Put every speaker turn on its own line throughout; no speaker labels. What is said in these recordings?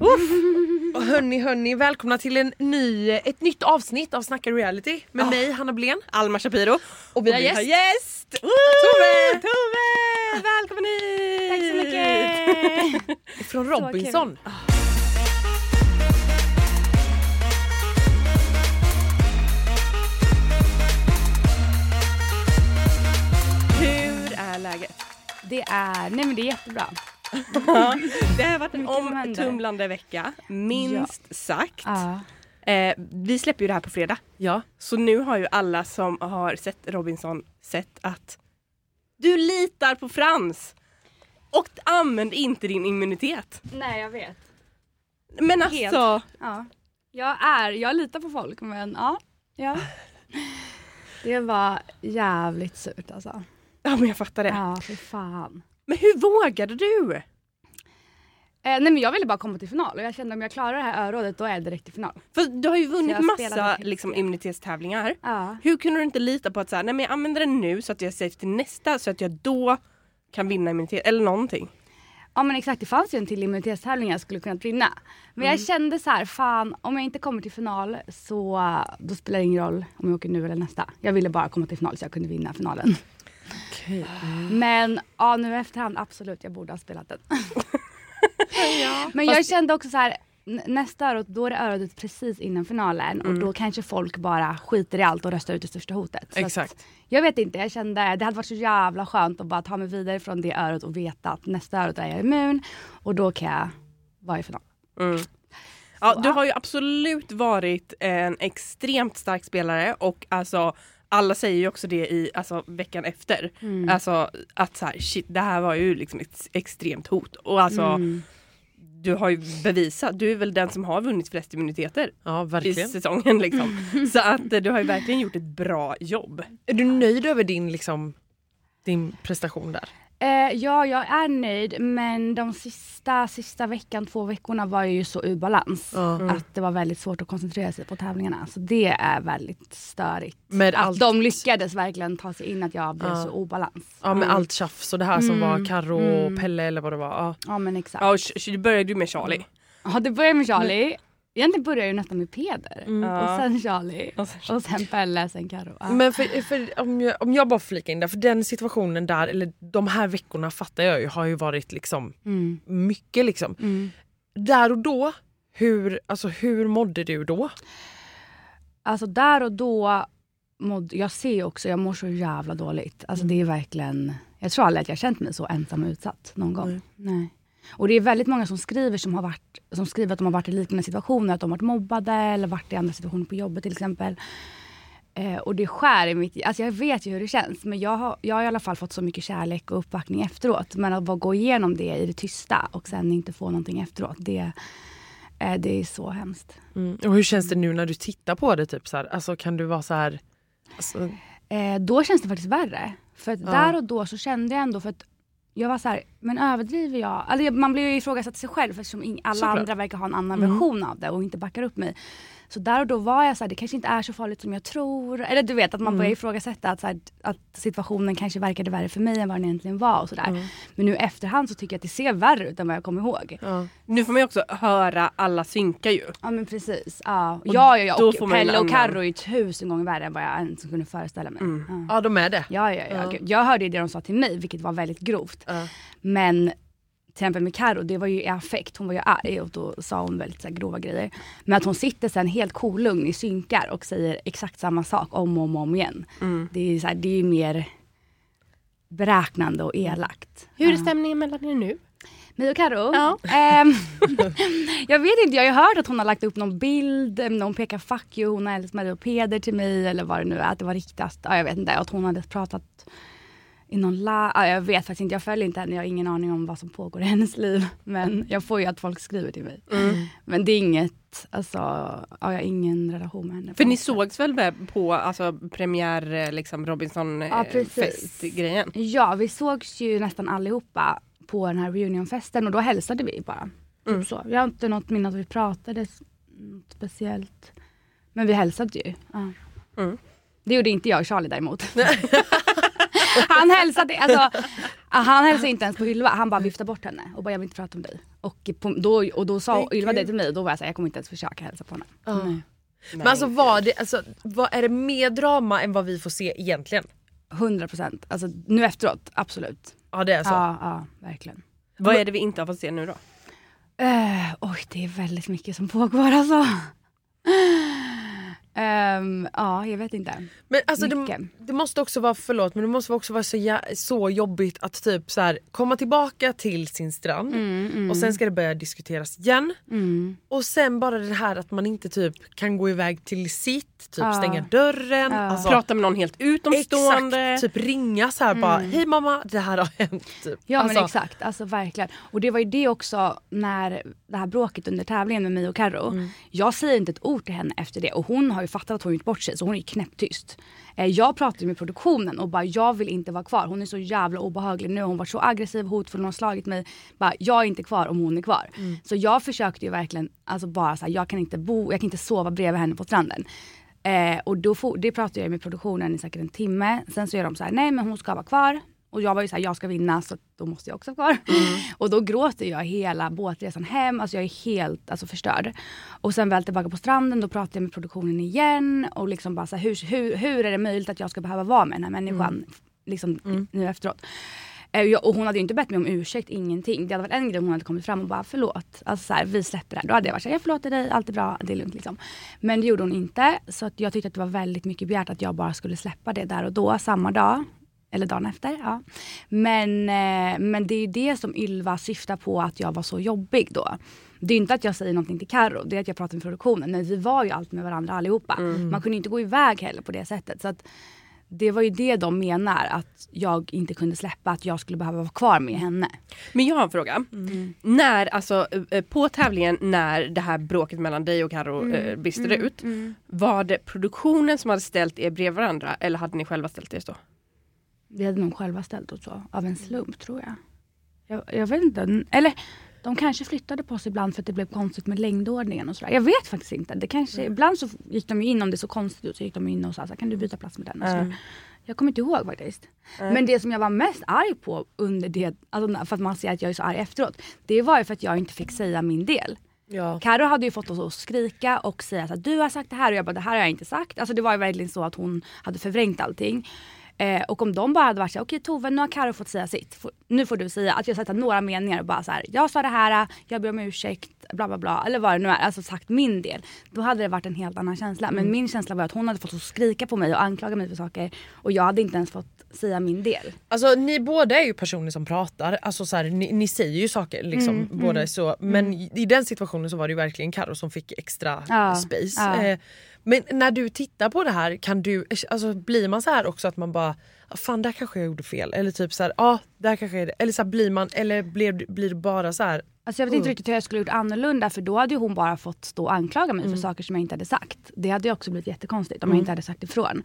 Uff. Hörni hörni, välkomna till en ny, ett nytt avsnitt av Snacka reality med mig Hanna Blén.
Alma Shapiro.
Och vi har gäst.
gäst!
Tove!
Tove! Välkommen hit!
Tack så mycket!
Från Robinson.
Hur är läget?
Det är, nej men det är jättebra.
Det har varit en omtumlande vecka, minst sagt.
Ja.
Eh, vi släpper ju det här på fredag.
Ja.
Så nu har ju alla som har sett Robinson sett att du litar på Frans. Och använd inte din immunitet.
Nej jag vet.
Men
Helt.
alltså,
Ja. Jag är, jag litar på folk men ja. ja. Det var jävligt surt alltså.
ja men jag fattar det.
Ja för fan.
Men hur vågade du?
Eh, nej men jag ville bara komma till final och jag kände om jag klarar det här örådet då är jag direkt i final.
För du har ju vunnit massa liksom, immunitetstävlingar.
Ja.
Hur kunde du inte lita på att så här, nej men jag använder den nu så att jag safe till nästa så att jag då kan vinna immunitet eller någonting.
Ja men exakt, det fanns ju en till immunitetstävling jag skulle kunnat vinna. Men jag kände så här, fan om jag inte kommer till final så då spelar det ingen roll om jag åker nu eller nästa. Jag ville bara komma till final så jag kunde vinna finalen. Men ja, nu efterhand absolut, jag borde ha spelat den. Men jag kände också så här, nästa örat, då är det örat precis innan finalen och då kanske folk bara skiter i allt och röstar ut det största hotet. Så
Exakt.
Att, jag vet inte, jag kände det hade varit så jävla skönt att bara ta mig vidare från det örat och veta att nästa örat är jag immun och då kan jag vara i final.
Mm. Ja, du har ju absolut varit en extremt stark spelare och alltså alla säger ju också det i alltså, veckan efter.
Mm.
Alltså att så här, shit, det här var ju liksom ett extremt hot. Och alltså
Mm.
du har ju bevisat, du är väl den som har vunnit flest immuniteter
Ja
i säsongen liksom. Så att eh, du har ju verkligen gjort ett bra jobb.
Är du nöjd över din, liksom, din prestation där?
Eh, ja, jag är nöjd men de sista, sista veckan, två veckorna var jag ju så ur balans.
Ja.
Att det var väldigt svårt att koncentrera sig på tävlingarna. Så det är väldigt störigt.
Med
att
allt-
de lyckades verkligen ta sig in att jag blev
Ja.
så obalans.
Ja med allt tjafs och det här som
Mm.
var Karo och
Mm.
Pelle eller vad det var. Ja.
Ja men exakt.
Ja, och Ch- du började ju med Charlie.
Ja det började med Charlie. Egentligen började jag ju nästan med Peder.
Mm.
Och sen Charlie.
Och sen-
Och sen Pelle, sen Karo. Ja.
Men för, för, om, jag, om jag bara får flika in där, för den situationen där, eller de här veckorna fattar jag ju har ju varit liksom
Mm.
mycket liksom.
Mm.
Där och då, hur, alltså, hur mådde du då?
Alltså där och då, mådde, jag ser också, jag mår så jävla dåligt. Alltså det är verkligen, jag tror aldrig att jag känt mig så ensam och utsatt någon gång.
Nej.
Nej. Och det är väldigt många som skriver som, har varit, som skriver att de har varit i liknande situationer, att de har varit mobbade eller varit i andra situationer på jobbet till exempel. Eh, och det skär i mitt, alltså jag vet ju hur det känns men jag har, jag har i alla fall fått så mycket kärlek och uppbackning efteråt. Men att bara gå igenom det i det tysta och sen inte få någonting efteråt, det, eh, det är så hemskt.
Mm. Och hur känns det nu när du tittar på det? Typ, så här? Alltså, kan du vara så här... Alltså,
Eh, då känns det faktiskt värre. För
Ja.
där och då så kände jag ändå för att jag var så här, men överdriver jag? Alltså man blir ju ifrågasatt sig själv eftersom alla
Såklart.
andra verkar ha en annan
Mm.
version av det och inte backar upp mig. Så där och då var jag så här, det kanske inte är så farligt som jag tror. Eller du vet att man
Mm.
börjar ifrågasätta att, så här, att situationen kanske verkade värre för mig än vad den egentligen var. Och så där.
Mm.
Men nu i efterhand så tycker jag att det ser värre ut än vad jag kommer ihåg.
ja.
Nu får man ju också höra alla synka ju.
Ja men precis. Ja, ja, ja, ja.
då
Och Pelle och Carro är ju tusen gånger värre än vad jag ens kunde föreställa mig.
Mm.
Ja.
ja, de är det.
Ja, ja, ja.
Ja.
Jag hörde ju det de sa till mig, vilket var väldigt grovt.
Ja.
Men exempel med Karo, det var ju i affekt. Hon var ju arg och då sa hon väldigt så här, grova grejer. Men att hon sitter sen helt kolugn i synkar och säger exakt samma sak om och om, och om igen.
Mm.
Det är så här, det är mer beräknande och elakt.
Hur är stämningen mellan er nu?
Mig och Karo?
Ja.
Ehm, jag vet inte, jag har ju hört att hon har lagt upp någon bild hon pekar fuck you, hon har älskat och Peder till mig eller vad det nu är, att det var riktat. Ja, jag vet inte, att hon hade pratat i någon la ja, jag vet faktiskt inte, jag följer inte henne, jag har ingen aning om vad som pågår i hennes liv. Men jag får ju att folk skriver till mig.
Mm.
Men det är inget, alltså, ja, jag har ingen relation med henne.
För ni sågs väl på alltså, premiär eh, liksom Robinson eh,
Ja, vi sågs ju nästan allihopa på den här reunionfesten och då hälsade vi bara. Typ
Mm.
så. Jag har inte något minne att vi pratade något speciellt. Men vi hälsade ju. Ja.
Mm.
Det gjorde inte jag och Charlie däremot. han hälsade, alltså, han hälsade inte ens på Ylva, han bara viftade bort henne och bara jag vill inte prata om dig. Och, på, då, och då sa Ylva det till mig och då var jag såhär, jag kommer inte ens försöka hälsa på henne.
Ja.
Nej.
Men alltså, var det, alltså vad, är det mer drama än vad vi får se egentligen?
100 procent, alltså nu efteråt, absolut.
Ja det är så.
Ja, ja, verkligen.
Vad är det vi inte har fått se nu då?
Uh, oj, det är väldigt mycket som pågår alltså. Ehm, ja, jag vet inte.
Men alltså det, det måste också vara, förlåt men det måste också vara så, så jobbigt att typ så här, komma tillbaka till sin strand och sen ska det börja diskuteras igen.
Mm.
Och sen bara det här att man inte typ kan gå iväg till sitt, typ
Ja.
stänga dörren.
Ja.
Alltså,
Prata med någon helt utomstående?
Exakt, typ ringa så här bara hej mamma det här har hänt. Typ.
Ja
alltså,
men exakt, alltså verkligen. Och det var ju det också när det här bråket under tävlingen med mig och Karo.
Mm.
Jag säger inte ett ord till henne efter det och hon har ju fattat att hon gjort bort sig så hon är ju knäpptyst. Eh, Jag pratade med produktionen och bara jag vill inte vara kvar. Hon är så jävla obehaglig nu. Hon varit så aggressiv, hotfull, hon har slagit mig. Bara, jag är inte kvar om hon är kvar.
Mm.
Så jag försökte ju verkligen, alltså bara så här, jag kan inte bo, jag kan inte sova bredvid henne på stranden. Eh, och då for, det pratade jag med produktionen i säkert en timme. Sen så är de så här, nej men hon ska vara kvar. Och jag var ju såhär, jag ska vinna så då måste jag också vara kvar. Och då gråter jag hela båtresan hem, alltså jag är helt alltså, förstörd. Och sen väl tillbaka på stranden, då pratar jag med produktionen igen. Och liksom bara så här, hur, hur, hur är det möjligt att jag ska behöva vara med den här människan liksom, nu efteråt. Eh, jag- Och hon hade ju inte bett mig om ursäkt, ingenting. Det hade varit en grej om hon hade kommit fram och bara förlåt. Alltså så här, vi släpper det här. Då hade jag varit såhär, jag förlåter dig, allt är bra, det är lugnt liksom. Men det gjorde hon inte. Så att jag tyckte att det var väldigt mycket begärt att jag bara skulle släppa det där och då, samma dag. Eller dagen efter. Ja. Men, eh, men det är det som Ylva syftar på att jag var så jobbig då. Det är inte att jag säger någonting till Karo, det är att jag pratar med produktionen. Men vi var ju alltid med varandra allihopa. Man kunde inte gå iväg heller på det sättet. Så att det var ju det de menar, att jag inte kunde släppa att jag skulle behöva vara kvar med henne.
Men jag har en fråga. När, alltså eh, på tävlingen när det här bråket mellan dig och Karo eh, brister ut. Var det produktionen som hade ställt er bredvid varandra eller hade ni själva ställt er så?
Det hade nog själva ställt oss så, av en slump tror jag. jag. Jag vet inte, eller de kanske flyttade på sig ibland för att det blev konstigt med längdordningen och sådär. Jag vet faktiskt inte. Det kanske, Ibland så gick de ju in om det såg konstigt ut så gick de in och sa så kan du byta plats med den? Och sådär. Jag kommer inte ihåg faktiskt. Men det som jag var mest arg på under det, alltså för att man ser att jag är så arg efteråt. Det var ju för att jag inte fick säga min del.
Ja.
Karo hade ju fått oss att skrika och säga att du har sagt det här och jag bara det här har jag inte sagt. Alltså det var ju verkligen så att hon hade förvrängt allting. Eh, och om de bara hade varit såhär, okej Tove nu har Karo fått säga sitt. Nu får du säga. Att jag sagt några meningar och bara så här, jag sa det här, jag ber om ursäkt, bla bla bla. Eller vad det nu är. Alltså sagt min del. Då hade det varit en helt annan känsla. Men min känsla var att hon hade fått att skrika på mig och anklaga mig för saker. Och jag hade inte ens fått säga min del.
Alltså ni båda är ju personer som pratar, alltså så här, ni, ni säger ju saker liksom
Mm,
båda är så. Men i, i den situationen så var det ju verkligen Karo som fick extra
Ja,
space.
ja.
Eh, men när du tittar på det här, kan du, alltså, blir man så här också att man bara "Ah, Fan där kanske jag gjorde fel eller typ så här, ja ah, där kanske det. Eller så här, blir man, eller blir, blir det bara så här
Alltså jag vet inte
Mm.
riktigt hur jag skulle gjort annorlunda för då hade hon bara fått stå och anklaga mig för saker som jag inte hade sagt. Det hade ju också blivit jättekonstigt om jag inte hade sagt ifrån.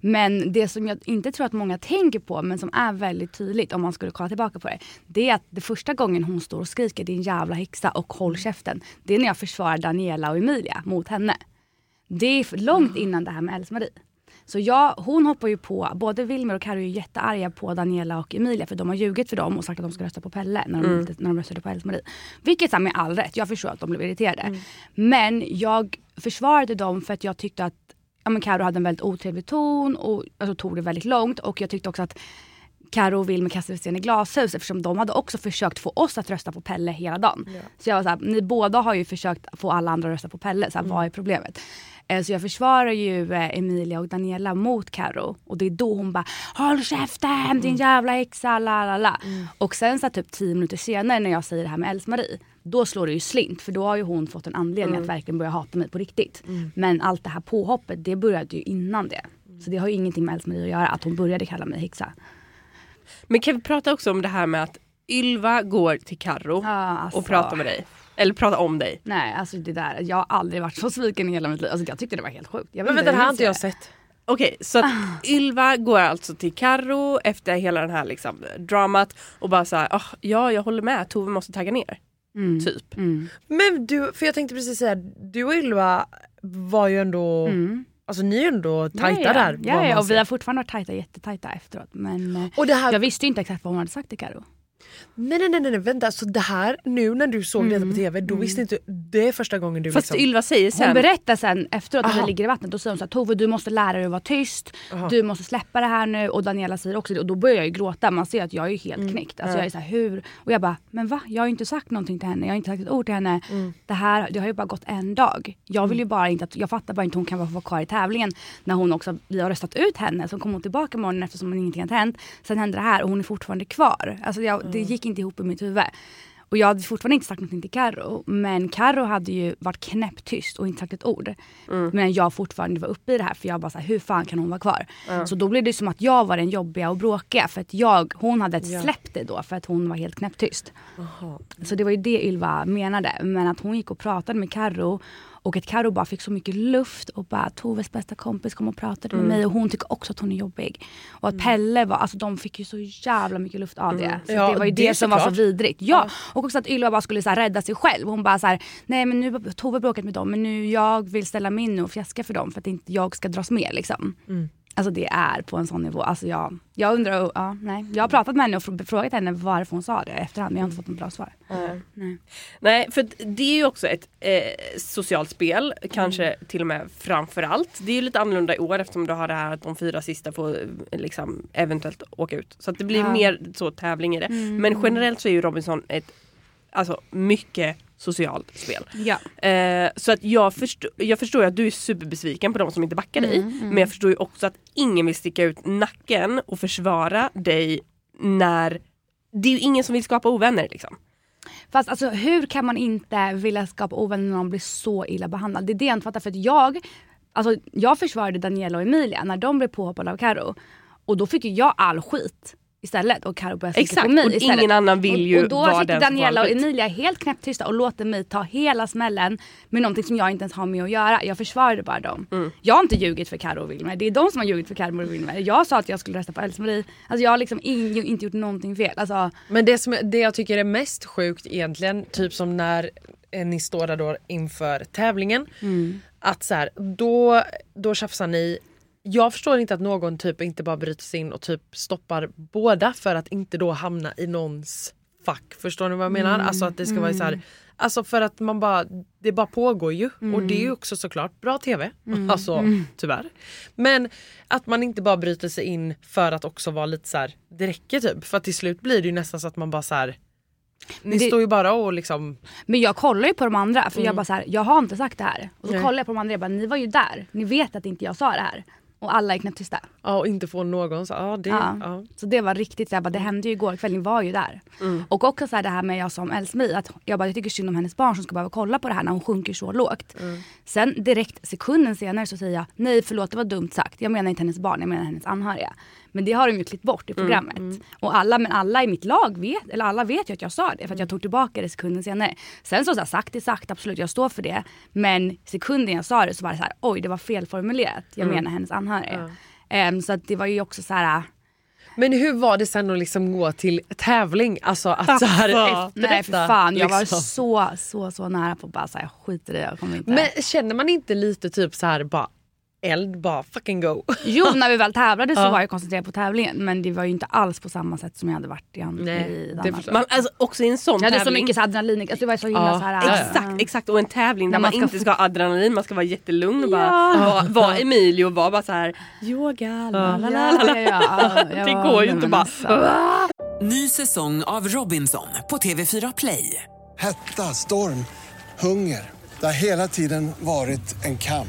Men det som jag inte tror att många tänker på men som är väldigt tydligt om man skulle kolla tillbaka på det. Det är att det första gången hon står och skriker din jävla häxa och håll käften. Det är när jag försvarar Daniela och Emilia mot henne. Det är långt innan det här med Else-Marie. Så jag, hon hoppar ju på, både Wilmer och Carro är ju jättearga på Daniela och Emilia för de har ljugit för dem och sagt att de ska rösta på Pelle när de, inte, när de röstade på Else-Marie. Vilket är med all rätt, jag förstår att de blev irriterade. Men jag försvarade dem för att jag tyckte att ja, men hade en väldigt otrevlig ton och alltså, tog det väldigt långt och jag tyckte också att Karo och Wilmer kastade sten i glashus eftersom de hade också försökt få oss att rösta på Pelle hela dagen. Så jag var såhär, ni båda har ju försökt få alla andra att rösta på Pelle, så här, vad är problemet? Eh, Så jag försvarar ju eh, Emilia och Daniela mot Karo och det är då hon bara Håll käften din jävla häxa la la la. Och sen så typ tio minuter senare när jag säger det här med Else-Marie då slår det ju slint för då har ju hon fått en anledning att verkligen börja hata mig på riktigt. Men allt det här påhoppet det började ju innan det. Så det har ju ingenting med Else-Marie att göra att hon började kalla mig häxa.
Men kan vi prata också om det här med att Ylva går till Karro
Ja, alltså.
och pratar med dig? Eller pratar om dig?
Nej alltså det där, jag har aldrig varit så sviken i hela mitt liv. Alltså, jag tyckte det var helt sjukt. Jag
Men vänta, det här har inte jag sett.
Okej, så att Ylva går alltså till Karro efter hela den här liksom, dramat och bara såhär, oh, ja jag håller med, Tove måste tagga ner.
Mm.
Typ.
Mm.
Men du, för jag tänkte precis säga, du och Ylva var ju ändå,
Mm.
alltså ni är ju ändå tajta
ja, ja.
där.
Ja, ja, och vi har fortfarande varit tajta, jättetajta efteråt. Men
och det här,
jag visste ju inte exakt vad hon hade sagt till Karo.
Nej, nej nej nej vänta, så det här nu när du såg detta på tv, då visste inte det är första gången du
Fast
liksom...
Ylva säger
Hon
sen,
berättar sen efteråt när vi ligger i vattnet, då säger hon så här, Tove du måste lära dig att vara tyst,
Aha.
du måste släppa det här nu och Daniela säger också det och då börjar jag ju gråta, man ser att jag är helt knäckt. Alltså jag är så här, hur? Och jag bara, men va? Jag har ju inte sagt någonting till henne, jag har inte sagt ett ord till henne. Det här, det har ju bara gått en dag. Jag vill ju bara inte att, jag fattar bara inte hon kan vara kvar i tävlingen när hon också, vi har röstat ut henne, så kom hon tillbaka morgonen eftersom ingenting har hänt. Sen hände det här och hon är fortfarande kvar. Alltså jag, det gick inte ihop i mitt huvud. Och jag hade fortfarande inte sagt någonting till Karo men Karo hade ju varit knäpptyst och inte sagt ett ord. Men jag fortfarande var uppe i det här för jag bara så här, hur fan kan hon vara kvar? Så då blev det som att jag var den jobbiga och bråkiga för att jag, hon hade släppt det då för att hon var helt knäpptyst. Så det var ju det Ylva menade. Men att hon gick och pratade med Karo och att Karo bara fick så mycket luft och bara Toves bästa kompis kom och pratade med mig och hon tycker också att hon är jobbig. Och att Pelle var, alltså de fick ju så jävla mycket luft av det. Så
Ja,
det var ju
det
det, som var så vidrigt. Ja, och också att Ylva bara skulle så här, rädda sig själv. Hon bara så här, nej men nu Tove bråkat med dem men nu jag vill ställa mig in och fjäska för dem för att inte jag ska dras med liksom. Alltså det är på en sån nivå. Alltså jag, jag undrar, ja, nej. Jag har pratat med henne och fr- frågat henne varför hon sa det efterhand men jag har inte fått något bra svar. Nej.
nej för det är ju också ett eh, socialt spel, kanske till och med framförallt. Det är ju lite annorlunda i år eftersom du har det här att de fyra sista får eh, liksom eventuellt åka ut. Så att det blir
Ja.
mer så tävling i det. Men generellt så är ju Robinson ett alltså mycket socialt spel.
Ja.
Eh, så att jag, förstår, jag förstår att du är superbesviken på de som inte backar dig. Men jag förstår ju också att ingen vill sticka ut nacken och försvara dig när det är ju ingen som vill skapa ovänner liksom.
Fast alltså hur kan man inte vilja skapa ovänner när någon blir så illa behandlad? Det är det jag inte fattar för att jag, alltså jag försvarade Daniela och Emilia när de blev påhoppade av Karo och då fick ju jag all skit istället och Karo började skrika
Exakt,
på mig
och
istället.
ingen annan vill ju
och, och då
vara
sitter Daniela och. Emilia helt knäpptysta och låter mig ta hela smällen med någonting som jag inte ens har med att göra. Jag försvarade bara dem.
Mm.
Jag har inte ljugit för Karo och Wilmer, det är de som har ljugit för Karo och Wilmer. Jag sa att jag skulle rösta på Else-Marie. Alltså jag har liksom in, inte gjort någonting fel. Alltså,
Men det, som, det jag tycker är mest sjukt egentligen, typ som när eh, ni står där då inför tävlingen. Att så här, då, då tjafsar ni. Jag förstår inte att någon typ inte bara bryter sig in och typ stoppar båda för att inte då hamna i någons fack. Förstår ni vad jag menar? Alltså att det ska vara så här, Alltså för att man bara, det bara pågår ju och det är ju också såklart bra TV. Alltså tyvärr. Men att man inte bara bryter sig in för att också vara lite så här, det räcker typ. För till slut blir det ju nästan så att man bara så här. Ni
det-
står ju bara och liksom
Men jag kollar ju på de andra för jag bara så här, jag har inte sagt det här. Och så
Nej.
kollar jag på de andra och jag bara, ni var ju där. Ni vet att inte jag sa det här. Och alla är knäpptysta.
Ja och inte få någon så, ja det,
Ja.
ja.
Så det var riktigt, så bara, det hände ju igår kväll, ni var ju där. Och också så här, det här med jag som Else-Marie, att jag bara jag tycker synd om hennes barn som ska behöva kolla på det här när hon sjunker så lågt. Sen direkt sekunden senare så säger jag, nej förlåt det var dumt sagt, jag menar inte hennes barn, jag menar hennes anhöriga. Men det har de ju klippt bort i programmet. Och alla, men alla i mitt lag vet, eller alla vet ju att jag sa det för att jag tog tillbaka det sekunden senare. Sen så, så här, sagt är sagt, absolut jag står för det. Men sekunden jag sa det så var det så här, oj det var felformulerat, jag menar hennes anhöriga. Ehm, så att det var ju också så här
Men hur var det sen att liksom gå till tävling? Alltså att så här efter
Nej för fan, jag var
liksom.
så så så nära på att bara säga skit i det, jag kommer inte.
Men känner man inte lite typ så här bara eld, bara fucking go?
Jo när vi väl tävlade så
Ja.
var jag koncentrerad på tävlingen men det var ju inte alls på samma sätt som jag hade varit i,
Nej,
i
det
Danmark.
förstår
Man, alltså, också i en sån
Jag hade så
tävling.
mycket så adrenalin, alltså det var så himla
Ja.
så här,
Ja, ja.
Exakt, exakt och en tävling där man,
man
inte ska ha adrenalin, man ska vara jättelugn och bara
Ja.
vara var Emilio och vara bara så här yoga, la, la, la, la, la.
Ja, ja, ja,
Det går ju inte bara
alltså.
Ny säsong av Robinson på TV4 Play.
Hetta, storm, hunger. Det har hela tiden varit en kamp.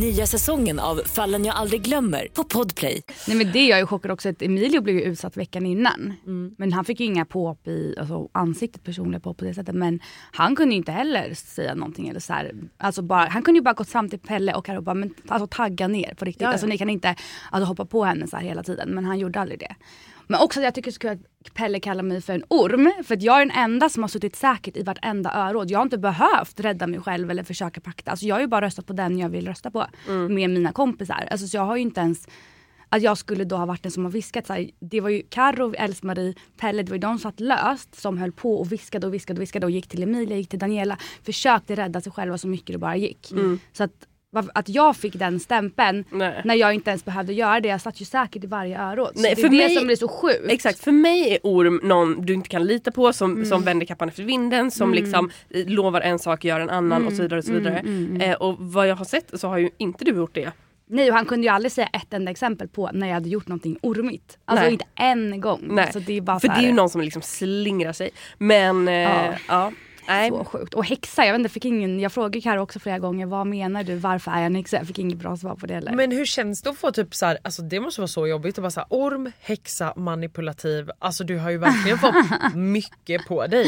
Nya säsongen av Fallen jag aldrig glömmer på Podplay.
Nej men det jag är chockad också att Emilio blev ju utsatt veckan innan. Men han fick ju inga påhopp i alltså, ansiktet, personliga påhopp på det sättet. Men han kunde ju inte heller säga någonting. Eller så här, alltså bara, han kunde ju bara gått fram till Pelle och Karo bara men, alltså, tagga ner på riktigt.
Ja, ja.
Alltså, ni kan inte alltså, hoppa på henne så här hela tiden. Men han gjorde aldrig det. Men också att jag tycker det är så kul att Pelle kallar mig för en orm. För att jag är den enda som har suttit säkert i vartenda öråd. Jag har inte behövt rädda mig själv eller försöka pakta. Alltså jag har ju bara röstat på den jag vill rösta på. Med mina kompisar. Alltså så jag har ju inte ens att jag skulle då ha varit den som har viskat. Så här, det var ju Carro, Else-Marie, Pelle, det var ju de som satt löst som höll på och viskade och viskade och viskade och gick till Emilia, gick till Daniela. Försökte rädda sig själva så mycket det bara gick. Så att, att jag fick den stämpeln
Nej.
när jag inte ens behövde göra det. Jag satt ju säkert i varje öråd. Så
Nej,
det är
för
det
mig-
som blir så sjukt.
Exakt, för mig är orm någon du inte kan lita på som,
Mm.
som vänder kappan efter vinden som liksom eh, lovar en sak gör en annan
Mm.
och så vidare. Och, så vidare. Eh, och vad jag har sett så har ju inte du gjort det.
Nej och han kunde ju aldrig säga ett enda exempel på när jag hade gjort någonting ormigt. Alltså
Nej.
inte en gång.
Nej.
Så det är bara
För
så
det är ju någon som liksom slingrar sig. Men eh,
Ja.
ja. Nej.
Så sjukt. Och häxa, jag vet inte, fick ingen, jag frågade Karo också flera gånger, vad menar du, varför är jag en häxa? Jag fick inget bra svar på det heller.
Men hur känns det att få typ så här, alltså det måste vara så jobbigt att bara så här, orm, häxa, manipulativ. Alltså du har ju verkligen fått mycket på dig.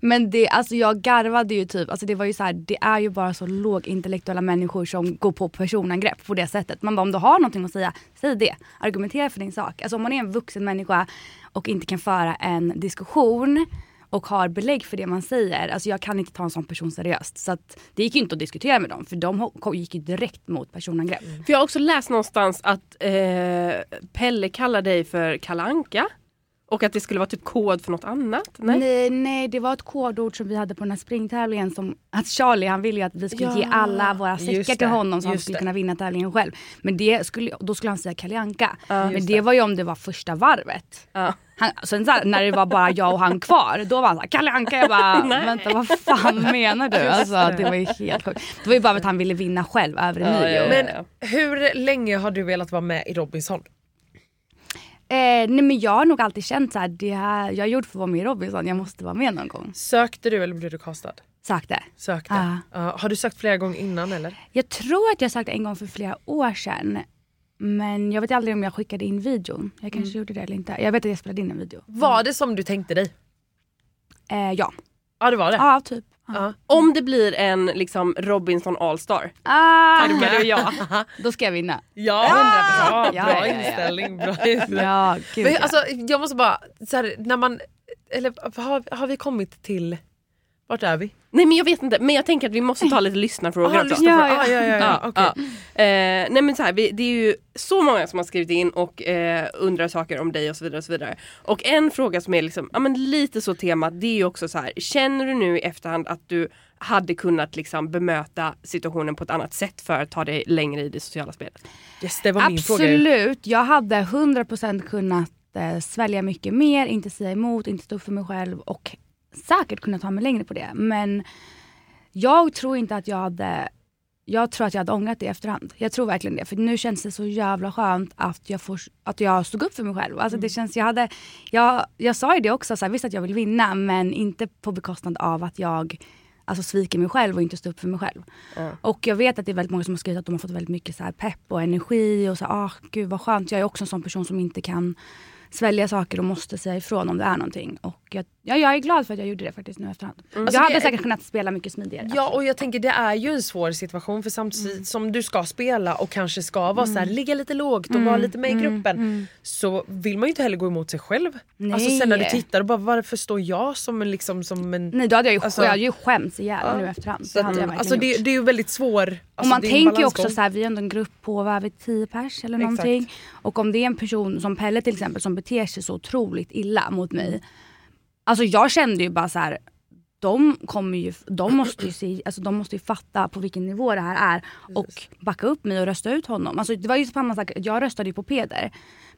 Men det, alltså jag garvade ju typ, alltså det var ju så här, det är ju bara så lågintellektuella människor som går på personangrepp på det sättet. Man bara om du har någonting att säga, säg det. Argumentera för din sak. Alltså om man är en vuxen människa och inte kan föra en diskussion och har belägg för det man säger. Alltså jag kan inte ta en sån person seriöst. Så att det gick ju inte att diskutera med dem för de gick ju direkt mot personangrepp.
För jag har också läst någonstans att eh, Pelle kallar dig för kalanka och att det skulle vara typ kod för något annat? Nej.
Nej, nej, det var ett kodord som vi hade på den här springtävlingen. Som, att Charlie han ville ju att vi skulle
Ja,
ge alla våra säckar till honom så han skulle
det.
kunna vinna tävlingen själv. Men det skulle, då skulle han säga Kalle Anka. Men det,
det.
var ju om det var första varvet.
Ja.
Han, sen så här, när det var bara jag och han kvar, då var han såhär Kalle Anka. Jag bara, vänta vad fan menar du? Alltså, det var ju helt sjukt. Det var ju bara för att han ville vinna själv över
Ja,
Emilio.
ja, ja.
Men hur länge har du velat vara med i Robinson?
Eh, nej men jag har nog alltid känt så här, det här, jag är gjord för att vara med i Robinson, jag måste vara med någon gång.
Sökte du eller blev du castad?
Sökte.
Sökte.
Ja.
Ja, har du sökt flera gånger innan eller?
Jag tror att jag sökte en gång för flera år sedan. Men jag vet aldrig om jag skickade in videon. Jag kanske gjorde det eller inte. Jag vet att jag spelade in en video.
Var det som du tänkte dig?
Eh, ja.
Ja det var det.
Ja, typ.
Ja.
Om det blir en liksom Robinson Allstar.
Ah,
Tackar du ja.
då ska jag vinna.
Ja,
100%.
bra,
Ja,
inställning. Bra inställning.
Ja, gud
Men,
ja.
alltså, jag måste bara, så här, när man, eller har, har vi kommit till, vart är vi?
Nej men jag vet inte, men jag tänker att vi måste ta lite lyssnarfrågor
Aha,
också.
Ja,
ah, ja, ja, ja, okej.
ja. Eh, nej men så här, vi, det är ju så många som har skrivit in och eh, undrar saker om dig och så vidare. Och så vidare. Och en fråga som är liksom, ja, men lite så temat, det är ju också så här, känner du nu i efterhand att du hade kunnat liksom bemöta situationen på ett annat sätt för att ta dig längre i det sociala spelet?
Yes, det var min fråga.
Absolut, jag hade 100% kunnat eh, svälja mycket mer, inte säga emot, inte stå upp för mig själv och säkert kunna ta mig längre på det. Men jag tror inte att jag hade jag tror att jag hade ångrat det i efterhand. Jag tror verkligen det. För nu känns det så jävla skönt att jag, får, att jag stod upp för mig själv. Alltså det känns, jag, hade, jag, jag sa ju det också, så här, visst att jag vill vinna men inte på bekostnad av att jag alltså, sviker mig själv och inte står upp för mig själv. Och jag vet att det är väldigt många som har skrivit att de har fått väldigt mycket så här pepp och energi och så här, ah, gud vad skönt. Jag är också en sån person som inte kan svälja saker och måste säga ifrån om det är någonting. Och jag, ja, jag är glad för att jag gjorde det faktiskt nu efterhand.
Alltså,
jag hade säkert kunnat spela mycket smidigare.
Ja och jag tänker det är ju en svår situation för samtidigt som du ska spela och kanske ska vara så här, ligga lite lågt och vara lite med i gruppen så vill man ju inte heller gå emot sig själv. Alltså sen när du
Nej.
tittar och bara varför står jag som en liksom som en...
Nej då hade jag ju,
Alltså-
jag hade ju skämts ihjäl
Ja.
nu efterhand.
Så att,
hade jag
alltså det, det är ju väldigt svår... Alltså
och man tänker ju också så här, vi är ändå en grupp på vad vi, 10 pers eller
Exakt.
någonting. Och om det är en person som Pelle till exempel som beter sig så otroligt illa mot mig. Alltså jag kände ju bara så här. De, kommer ju, de, måste ju se, alltså de måste ju fatta på vilken nivå det här är och backa upp mig och rösta ut honom. Alltså det var ju samma sak, jag röstade ju på Peder.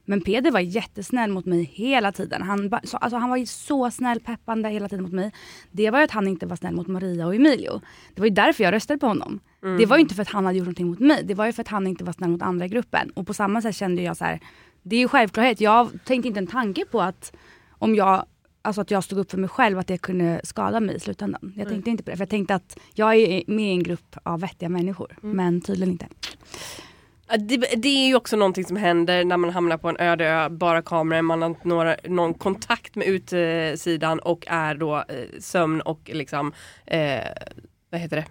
Men Peder var jättesnäll mot mig hela tiden. Han, ba- så, alltså, han var ju så snäll, peppande hela tiden mot mig. Det var ju att han inte var snäll mot Maria och Emilio. Det var ju därför jag röstade på honom. Det var ju inte för att han hade gjort någonting mot mig. Det var ju för att han inte var snäll mot andra i gruppen. Och på samma sätt kände jag så här. Det är ju självklarhet. Jag tänkte inte en tanke på att om jag Alltså att jag stod upp för mig själv, att det kunde skada mig i slutändan. Jag tänkte inte på det. För jag tänkte att jag är med i en grupp av vettiga människor. Men tydligen inte.
Det, det är ju också någonting som händer när man hamnar på en öde ö, bara kameror, man har några, någon kontakt med utsidan och är då eh, sömn och liksom, eh, vad heter det?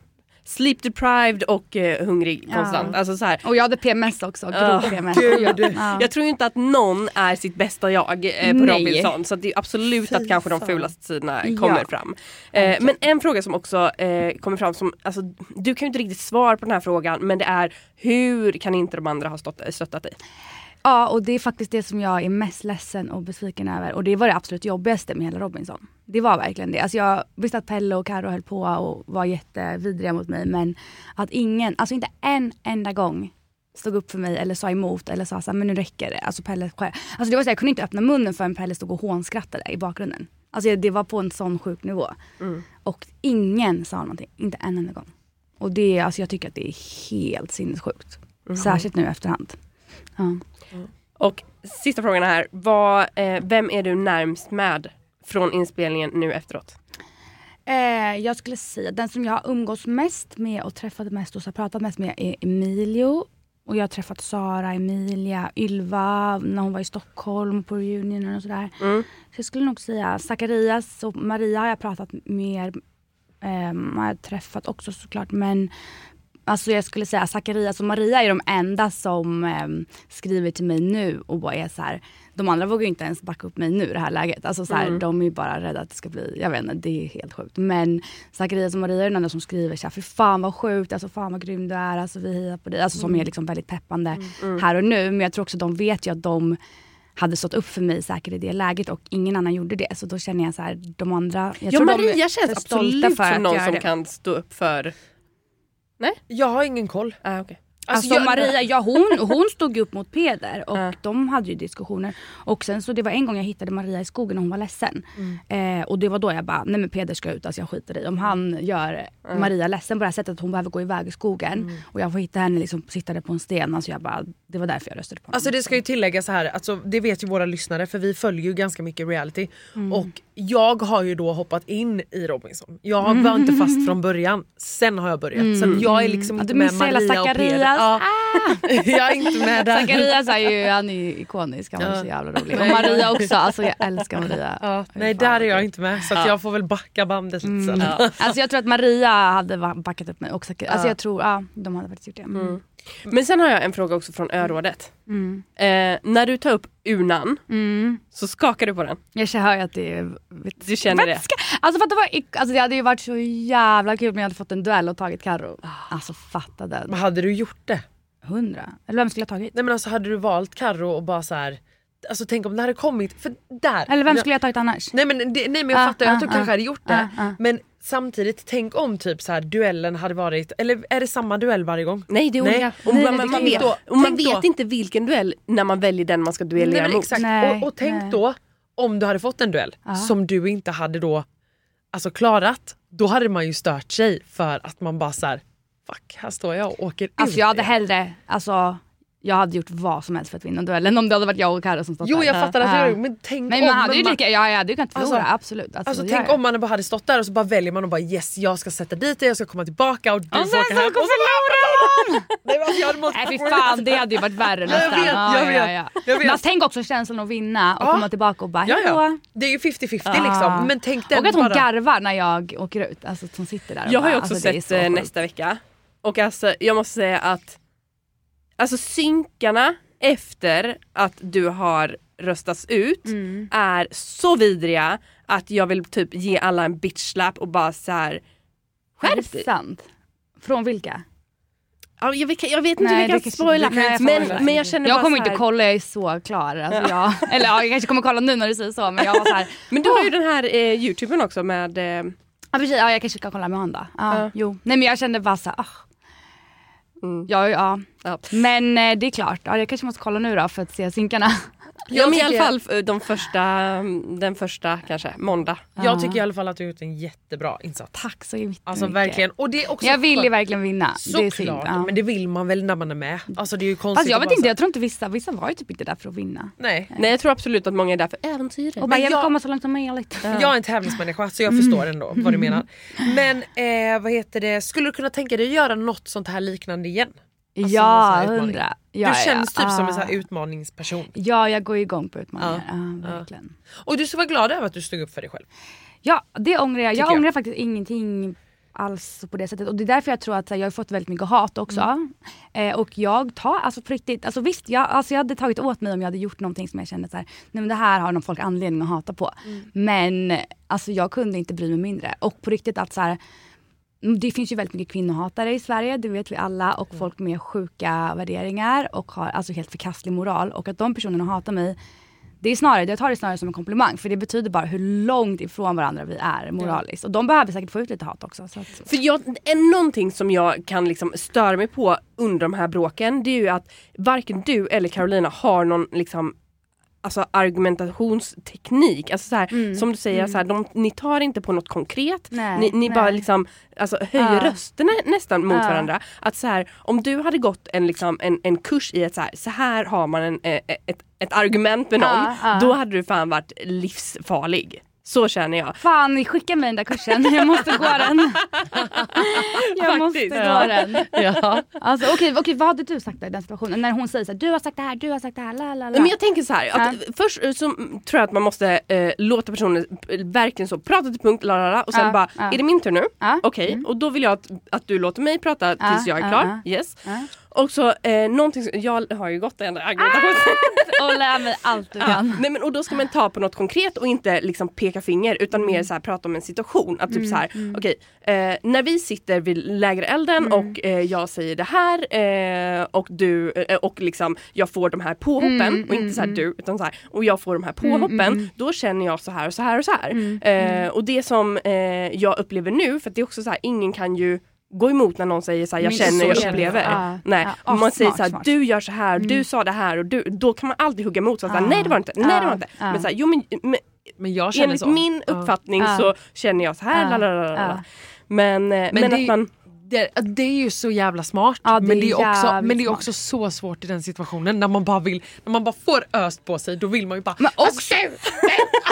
Sleep deprived och eh, hungrig
Ja.
konstant. Alltså så här,
Och jag hade PMS också, grov
Ah,
PMS.
gud.
Ja.
Jag tror inte att någon är sitt bästa jag eh, på
Nej.
Robinson så det är absolut att kanske de fulaste sidorna
Ja.
kommer fram. Eh, men en fråga som också eh, kommer fram som, alltså, du kan ju inte riktigt svara på den här frågan men det är hur kan inte de andra ha stått, stöttat dig?
Ja, och det är faktiskt det som jag är mest ledsen och besviken över. Och det var det absolut jobbigaste med hela Robinson. Det var verkligen det. Alltså jag visste att Pelle och Karo höll på och var jättevidriga mot mig. Men att ingen, alltså inte en enda gång stod upp för mig eller sa emot eller sa så här, men nu räcker det. Alltså Pelle själv. Alltså det var så här, jag kunde inte öppna munnen förrän Pelle stod och hånskrattade i bakgrunden. Alltså det var på en sån sjuk nivå. Och ingen sa någonting, inte en enda gång. Och det, alltså jag tycker att det är helt sinnessjukt. Särskilt nu efterhand. Ja.
Och sista frågan här, vad, eh, vem är du närmst med från inspelningen nu efteråt?
Eh, jag skulle säga den som jag har umgås mest med och träffat mest och pratat mest med är Emilio. Och jag har träffat Sara, Emilia, Ylva när hon var i Stockholm på reunionen och sådär.
Mm.
Så jag skulle nog säga Zacharias och Maria har jag pratat mer eh, har jag träffat också såklart. Men alltså jag skulle säga Zacharias och Maria är de enda som eh, skriver till mig nu och bara är så här. De andra vågar ju inte ens backa upp mig nu i det här läget. Alltså så här,
Mm.
De är ju bara rädda att det ska bli, jag vet inte, det är helt sjukt. Men Zacharias och Maria är de enda som skriver så här, för fan vad sjukt, alltså fan vad grym du är, alltså vi hejar på dig. Alltså som är liksom väldigt peppande här och nu. Men jag tror också de vet ju att de hade stått upp för mig säkert i det läget och ingen annan gjorde det. Så då känner jag så här, de andra, jag
Ja
tror
Maria
de är
känns
stolta
absolut
för
som någon som
det.
kan stå upp för...
Jag har ingen koll.
Ah, okay.
Alltså,
jag-
Maria, ja, hon, hon stod upp mot Peder och
Ja.
de hade ju diskussioner. Och sen så det var en gång jag hittade Maria i skogen och hon var ledsen.
Mm.
Eh, och det var då jag bara, nej men Peder ska ut, alltså jag skiter i. Om han gör Maria ledsen på det här sättet att hon behöver gå iväg i skogen
Mm.
och jag får hitta henne liksom sittande på en sten. Alltså jag bara, det var därför jag röstade på honom.
Alltså det ska ju tilläggas så här, alltså, det vet ju våra lyssnare för vi följer ju ganska mycket reality.
Mm.
Och jag har ju då hoppat in i Robinson. Jag var inte fast från början, sen har jag börjat. Så att jag är liksom inte med Maria och Peder.
Zacharias.
Ja, jag är inte med där.
Zacharias är ju han är ju ikonisk, han var
Ja.
så jävla rolig. Och Maria också, alltså jag älskar Maria.
Ja, nej
fan,
där är jag inte med så att jag får väl backa bandet lite sen.
Mm. Alltså jag tror att Maria hade backat upp mig också. Alltså
Ja.
jag tror, ja de hade faktiskt gjort det. Mm.
Men sen har jag en fråga också från örådet.
Mm.
Eh, när du tar upp urnan
Mm.
så skakar du på den.
Jag hör ju att det är
Du känner det?
Alltså för att det, var, alltså det hade ju varit så jävla kul om jag hade fått en duell och tagit Carro. Alltså fatta den.
Men hade du gjort det?
Hundra. Eller vem skulle jag tagit?
Nej men alltså hade du valt Carro och bara så här. Alltså tänk om det hade kommit, för där.
Eller vem skulle jag tagit annars?
Nej men, det, nej, men jag
Ah,
fattar, jag
ah,
tror
ah,
kanske hade gjort det.
ah, ah.
Men samtidigt, tänk om typ så här duellen hade varit, eller är det samma duell varje gång?
Nej det är olika. Och
Nej,
man,
nej,
man, vet,
då-
och man vet inte vilken duell när man väljer den man ska duellera
Nej, men
mot.
exakt.
Nej,
och, och tänk
nej.
då om du hade fått en duell
Ja.
som du inte hade då alltså klarat. Då hade man ju stört sig för att man bara så här, fuck här står jag och åker
Alltså
ut
jag hade
igen."
hellre, alltså jag hade gjort vad som helst för att vinna duellen om det hade varit jag och Carro som stått
Jo
där.
jag fattar att
Ja.
jag det, men tänk
Men
om
man hade ju
man-
lika, ja, jag hade ju kunnat förlora,
Alltså-
absolut. Alltså,
Alltså tänk
gör
om man bara hade stått där och så bara väljer man och bara yes jag ska sätta dit dig, jag ska komma tillbaka och du får
sen
åka
så
hem. Och så Nej, men alltså, jag hade mått
Nej fy fan det hade ju varit värre nästan.
vet,
Ja,
jag
ja,
vet,
ja.
jag vet.
Men tänk också känslan att vinna och
Ja.
komma tillbaka och bara
Ja, ja. Det är ju 50-50
Ja.
liksom. Men tänk den
och att hon
bara.
garvar när jag åker ut. Alltså att hon sitter där och
Jag har ju också
alltså, det är
sett eh, nästa vecka. Och alltså jag måste säga att Alltså synkarna efter att du har röstats ut
Mm.
är så vidriga att jag vill typ ge alla en bitch slap och bara så här.
Är
Skärp dig!
sant? Från vilka?
Ja, jag, vet, jag vet inte
Nej, det
kan spoila men, men jag känner
Jag kommer inte kolla, jag är så klar. Alltså jag, eller ja, jag kanske kommer kolla nu när du säger så men jag var så här,
Men du har ju den här eh, youtuben också med eh,
ja, precis, ja, jag kanske ska kolla med honom då. Ja,
Ja.
Jo. Nej men jag kände bara så här, ah.
Mm.
Ja, ja.
Ja.
Men eh, det är klart, ja, jag kanske måste kolla nu då för att se synkarna.
Ja men i alla
tycker-
fall f- de första, den första kanske, måndag.
Jag tycker i alla fall att du har gjort en jättebra insats.
Tack så mycket.
Alltså verkligen. Och det är också
Jag vill ju
skönt.
verkligen vinna. det är synd.
Såklart,
Ja.
men det vill man väl när man är med. Alltså det är ju konstigt
Fast jag vet inte,
så-
jag tror inte vissa, vissa var ju typ inte där för att vinna.
Nej.
Nej jag tror absolut att många är där för äventyret.
Och bara, jag vill
jag-
komma så långt som möjligt.
Jag är en tävlingsmänniska så jag
Mm.
förstår ändå vad du menar. Men eh, vad heter det, skulle du kunna tänka dig att göra något sånt här liknande igen? Alltså,
ja, hundra. Ja,
du känns
ja,
typ som en
ja.
sån här utmaningsperson.
Ja, jag går igång på utmaningar.
Ja,
Ja,
ja.
verkligen.
Och du ska vara glad över att du stod upp för dig själv.
Ja, det ångrar jag.
Tycker
Jag
jag.
ångrar faktiskt ingenting alls på det sättet. Och det är därför jag tror att så här, jag har fått väldigt mycket hat också.
Mm.
Eh, och jag tar, alltså på riktigt, alltså visst jag, alltså jag hade tagit åt mig om jag hade gjort någonting som jag kände så här, nej men det här har någon folk anledning att hata på.
Mm.
Men alltså jag kunde inte bry mig mindre. Och på riktigt att så här, mm, det finns ju väldigt mycket kvinnohatare i Sverige, det vet vi alla. Och
Mm.
folk med sjuka värderingar och har alltså helt förkastlig moral. Och att de personerna hatar mig det är snarare, jag tar det snarare som en komplimang för det betyder bara hur långt ifrån varandra vi är moraliskt. Och de behöver säkert få ut lite hat också. Så att,
För jag, en, någonting som jag kan liksom störa mig på under de här bråken det är ju att varken du eller Carolina har någon liksom Alltså argumentationsteknik, alltså så här, som du säger, så här, de, ni tar inte på något konkret,
Nej,
ni, ni bara liksom, alltså, höjer
Ja.
rösterna nästan mot
Ja.
varandra. Att så här, om du hade gått en, liksom, en, en kurs i att så här, så här har man en, eh, ett, ett argument med någon,
ja.
då hade du fan varit livsfarlig. Så känner jag.
fan skicka mig den där kursen, jag måste gå den. jag måste
Faktiskt.
gå
Ja.
den.
Ja.
Alltså, okej, okej, vad hade du sagt i den situationen? När hon säger så här, du har sagt det här, du har sagt det här, la la la.
Men jag tänker så här, att först eh, så mm, tror jag att man måste eh, låta personen eh, verkligen så prata till punkt, la, la, la, och sen
Ja,
bara,
ja.
är det min tur nu?
Ja,
Okej, och då vill jag att, att du låter mig prata tills
Ja,
jag är
ja,
klar. Yes.
Ja.
Och så eh, någonting, som- jag har ju gått en argumentation.
Och lär mig allt du kan.
Nej, men, och då ska man ta på något konkret och inte liksom peka finger utan mer så här, prata om en situation. Att typ så här, okej, eh, när vi sitter vid lägerelden och eh, jag säger det här eh, och du eh, och liksom jag får de här påhoppen och inte så här du utan så här och jag får de här påhoppen då känner jag så här och så här och så här. Eh, och det som jag upplever nu för att det är också så här ingen kan ju gå emot när någon säger så här, jag
Men
känner, jag upplever.
Ja.
Nej,
Ja,
om man
ah,
säger
smart,
så här,
smart.
du gör så här, du sa det här och du, då kan man alltid hugga emot. Så att, så här, nej det var inte, nej det var inte.
Ah.
Men så här, jo men, men
Men jag känner
enligt
så.
min uppfattning så känner jag så här.
Ja.
Men, eh, men,
det är
att man...
Det, det är ju så jävla smart.
Ja, det
men det är, också,
jävligt
men det är
smart.
också så svårt i den situationen när man bara vill, när man bara får öst på sig då vill man ju bara
Men
"Alltså,
också,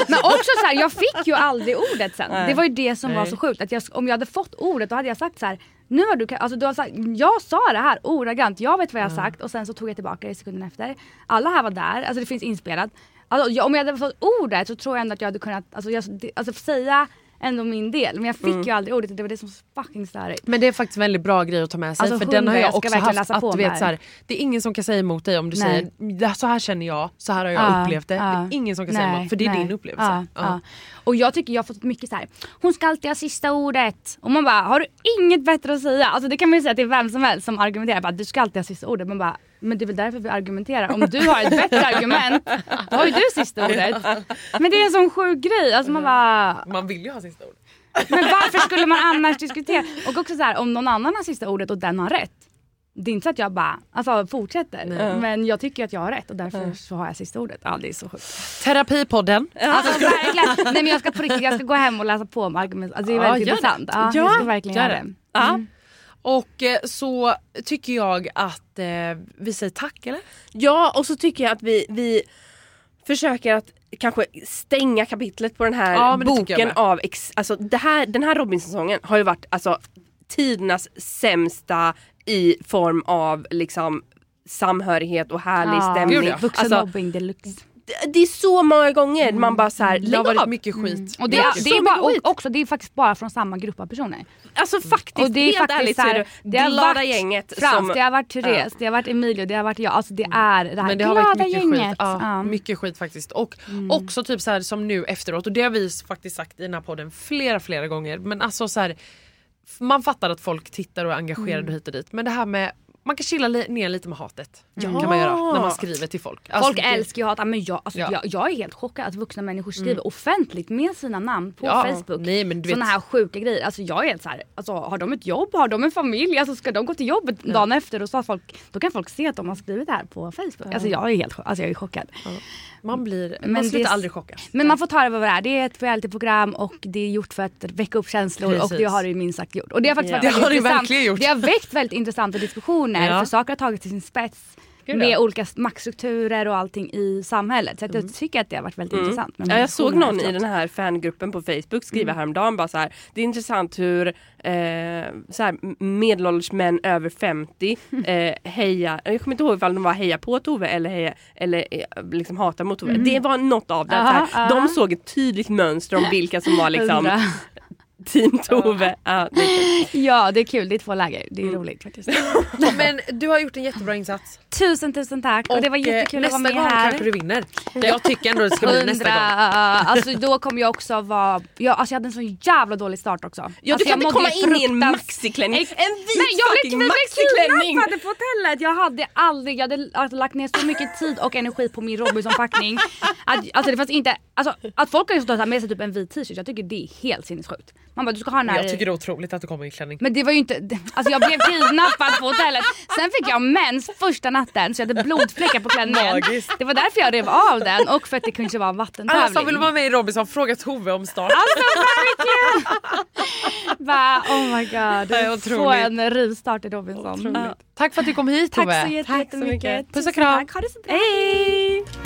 men också så här, jag fick ju aldrig ordet sen.
Nej.
Det var ju det som var
Nej.
så sjukt. Att jag, om jag hade fått ordet då hade jag sagt så här. Nu har du, alltså du har sagt, jag sa det här ordagrant, jag vet vad jag har sagt och sen så tog jag tillbaka det sekunden efter. Alla här var där, alltså det finns inspelat. Alltså, jag, om jag hade fått ordet så tror jag ändå att jag hade kunnat alltså, jag, alltså, säga ändå min del. Men jag fick ju aldrig ordet och det var det som fucking störigt.
Men det är faktiskt en väldigt bra grej att ta med sig
Alltså,
för den har jag
jag
också haft. Att, du
det
vet, så här, det är ingen som kan säga emot dig om du
Nej.
säger "Det- så här känner jag, så här har jag
Ja,
upplevt det.
ja.
det är ingen som kan säga
Nej,
emot för det är
nej.
din upplevelse.
Ja. Och jag tycker jag har fått mycket så här. hon ska alltid ha sista ordet. Och man bara, har du inget bättre att säga? Alltså det kan man ju säga till vem som helst som argumenterar, bara, du ska alltid ha sista ordet. Man bara, men det är väl därför vi argumenterar. Om du har ett bättre argument, då har ju du sista ordet. Men det är en sån sjuk grej. Alltså man bara,
Man vill ju ha sista ordet.
men varför skulle man annars diskutera? Och också så här, om någon annan har sista ordet och den har rätt. Det är inte så att jag bara alltså, fortsätter. Men jag tycker att jag har rätt och därför så har jag sista ordet. Ja det är så sjukt.
Terapipodden.
Alltså verkligen. Nej men jag ska på riktigt, jag ska gå hem och läsa på om argument. Alltså det är
Ja,
väldigt
det.
intressant. Ja,
Ja,
jag ska verkligen
gör
göra
det.
det.
Ja.
Och eh, så tycker jag att eh, vi säger tack eller?
Ja och så tycker jag att vi, vi försöker att kanske stänga kapitlet på den här
Ja,
boken av, ex, alltså det här, den här Robinson-säsongen har ju varit alltså tidernas sämsta i form av liksom samhörighet och härlig
Ja,
stämning.
gud, ja.
Alltså,
Vuxenmobbing deluxe.
Det, är så många gånger man bara såhär,
Det har
lägg
varit
av!
mycket skit.
Och det,
Ja,
det är bara,
mycket skit.
och också, det är faktiskt bara från samma grupp av personer.
Alltså faktiskt,
Och det är
helt
faktiskt
ärligt
så
är
här,
det
det har
glada
varit
gänget
Frans,
som...
det har varit Therese, det har varit Emilio, det har varit jag. Alltså det är det här
Men det har
glada
varit mycket
gänget.
skit. Ja,
Ja.
Mycket skit faktiskt. Och också typ så här som nu efteråt och det har vi faktiskt sagt i den här podden flera flera gånger. Men alltså så här, man fattar att folk tittar och är engagerade hit och dit. Men det här med man kan chilla li- ner lite med hatet. Kan man göra när man skriver till folk. Alltså,
Folk
det-
älskar ju hat. Ja, Men jag, alltså,
Ja.
jag, jag är helt chockad att vuxna människor skriver offentligt med sina namn på
Ja,
Facebook.
nej, men du vet-
Såna här sjuka grejer. Alltså jag är helt så här, alltså, har de ett jobb? Har de en familj? Alltså, ska de gå till jobbet dagen efter? Och så folk, då kan folk se att de har skrivit det här på Facebook. Alltså jag är helt alltså, jag är chockad.
Man, blir,
Men
man
det-
slutar aldrig chockas.
Men man får ta det vad det är. Det är ett realityprogram och det är gjort för att väcka upp känslor och
Precis.
det har det ju minst sagt gjort. Och det har faktiskt
Ja.
varit
Det har det verkligen gjort.
Det har väckt väldigt intressanta diskussioner
Ja.
för saker har tagit till sin spets.
Gud,
med
ja.
olika maktstrukturer och allting i samhället. Så att jag tycker att det har varit väldigt intressant. med
Ja, jag såg någon i den här fangruppen på Facebook skriva häromdagen bara så här. Det är intressant hur eh, så här, medelålders män över 50 eh, hejar, jag kommer inte ihåg ifall de var heja på Tove eller, heja, eller eh, liksom hatar mot Tove. Det var något av det.
Aha,
så här, de såg ett tydligt mönster om vilka som var liksom. Team Tove. Ja, det är kul.
Ja det är kul, det är två läger. Det är roligt faktiskt.
Men du har gjort en jättebra insats.
Tusen tusen tack och, det var
eh,
jättekul att
nästa
vara med
gång
här.
kanske du vinner. Jag tycker ändå det ska bli nästa gång.
Alltså då kommer jag också vara, jag, alltså jag hade en så jävla dålig start också.
Ja,
alltså,
du kan
jag
inte komma in i en maxiklänning. En vit
Nej, jag blev,
fucking
vi blev
maxiklänning.
kidnappade på hotellet! Jag hade aldrig, jag hade alltså, lagt ner så mycket tid och energi på min Robinson-packning. Att, alltså det fanns inte, alltså, att folk kan ju stå och ta med sig typ en vit t-shirt, jag tycker det är helt sinnessjukt. Man bara du ska ha den här
Jag tycker det är otroligt att du kommer i klänning.
men det var ju inte, alltså jag blev kidnappad på hotellet. Sen fick jag mens första natten så jag hade blodfläckar på klänningen.
Magiskt.
Det var därför jag rev av den och för att det kanske var en vattentävling.
Alla som vill vara med i Robinson, fråga Tove om start.
Alltså verkligen! Bara, oh my god.
Otroligt.
Få en rivstart i Robinson.
Ja. Tack för att du kom hit Tove.
Tack så jätte- jättemycket.
Puss och kram.
tack. Ha det så bra.
Hej!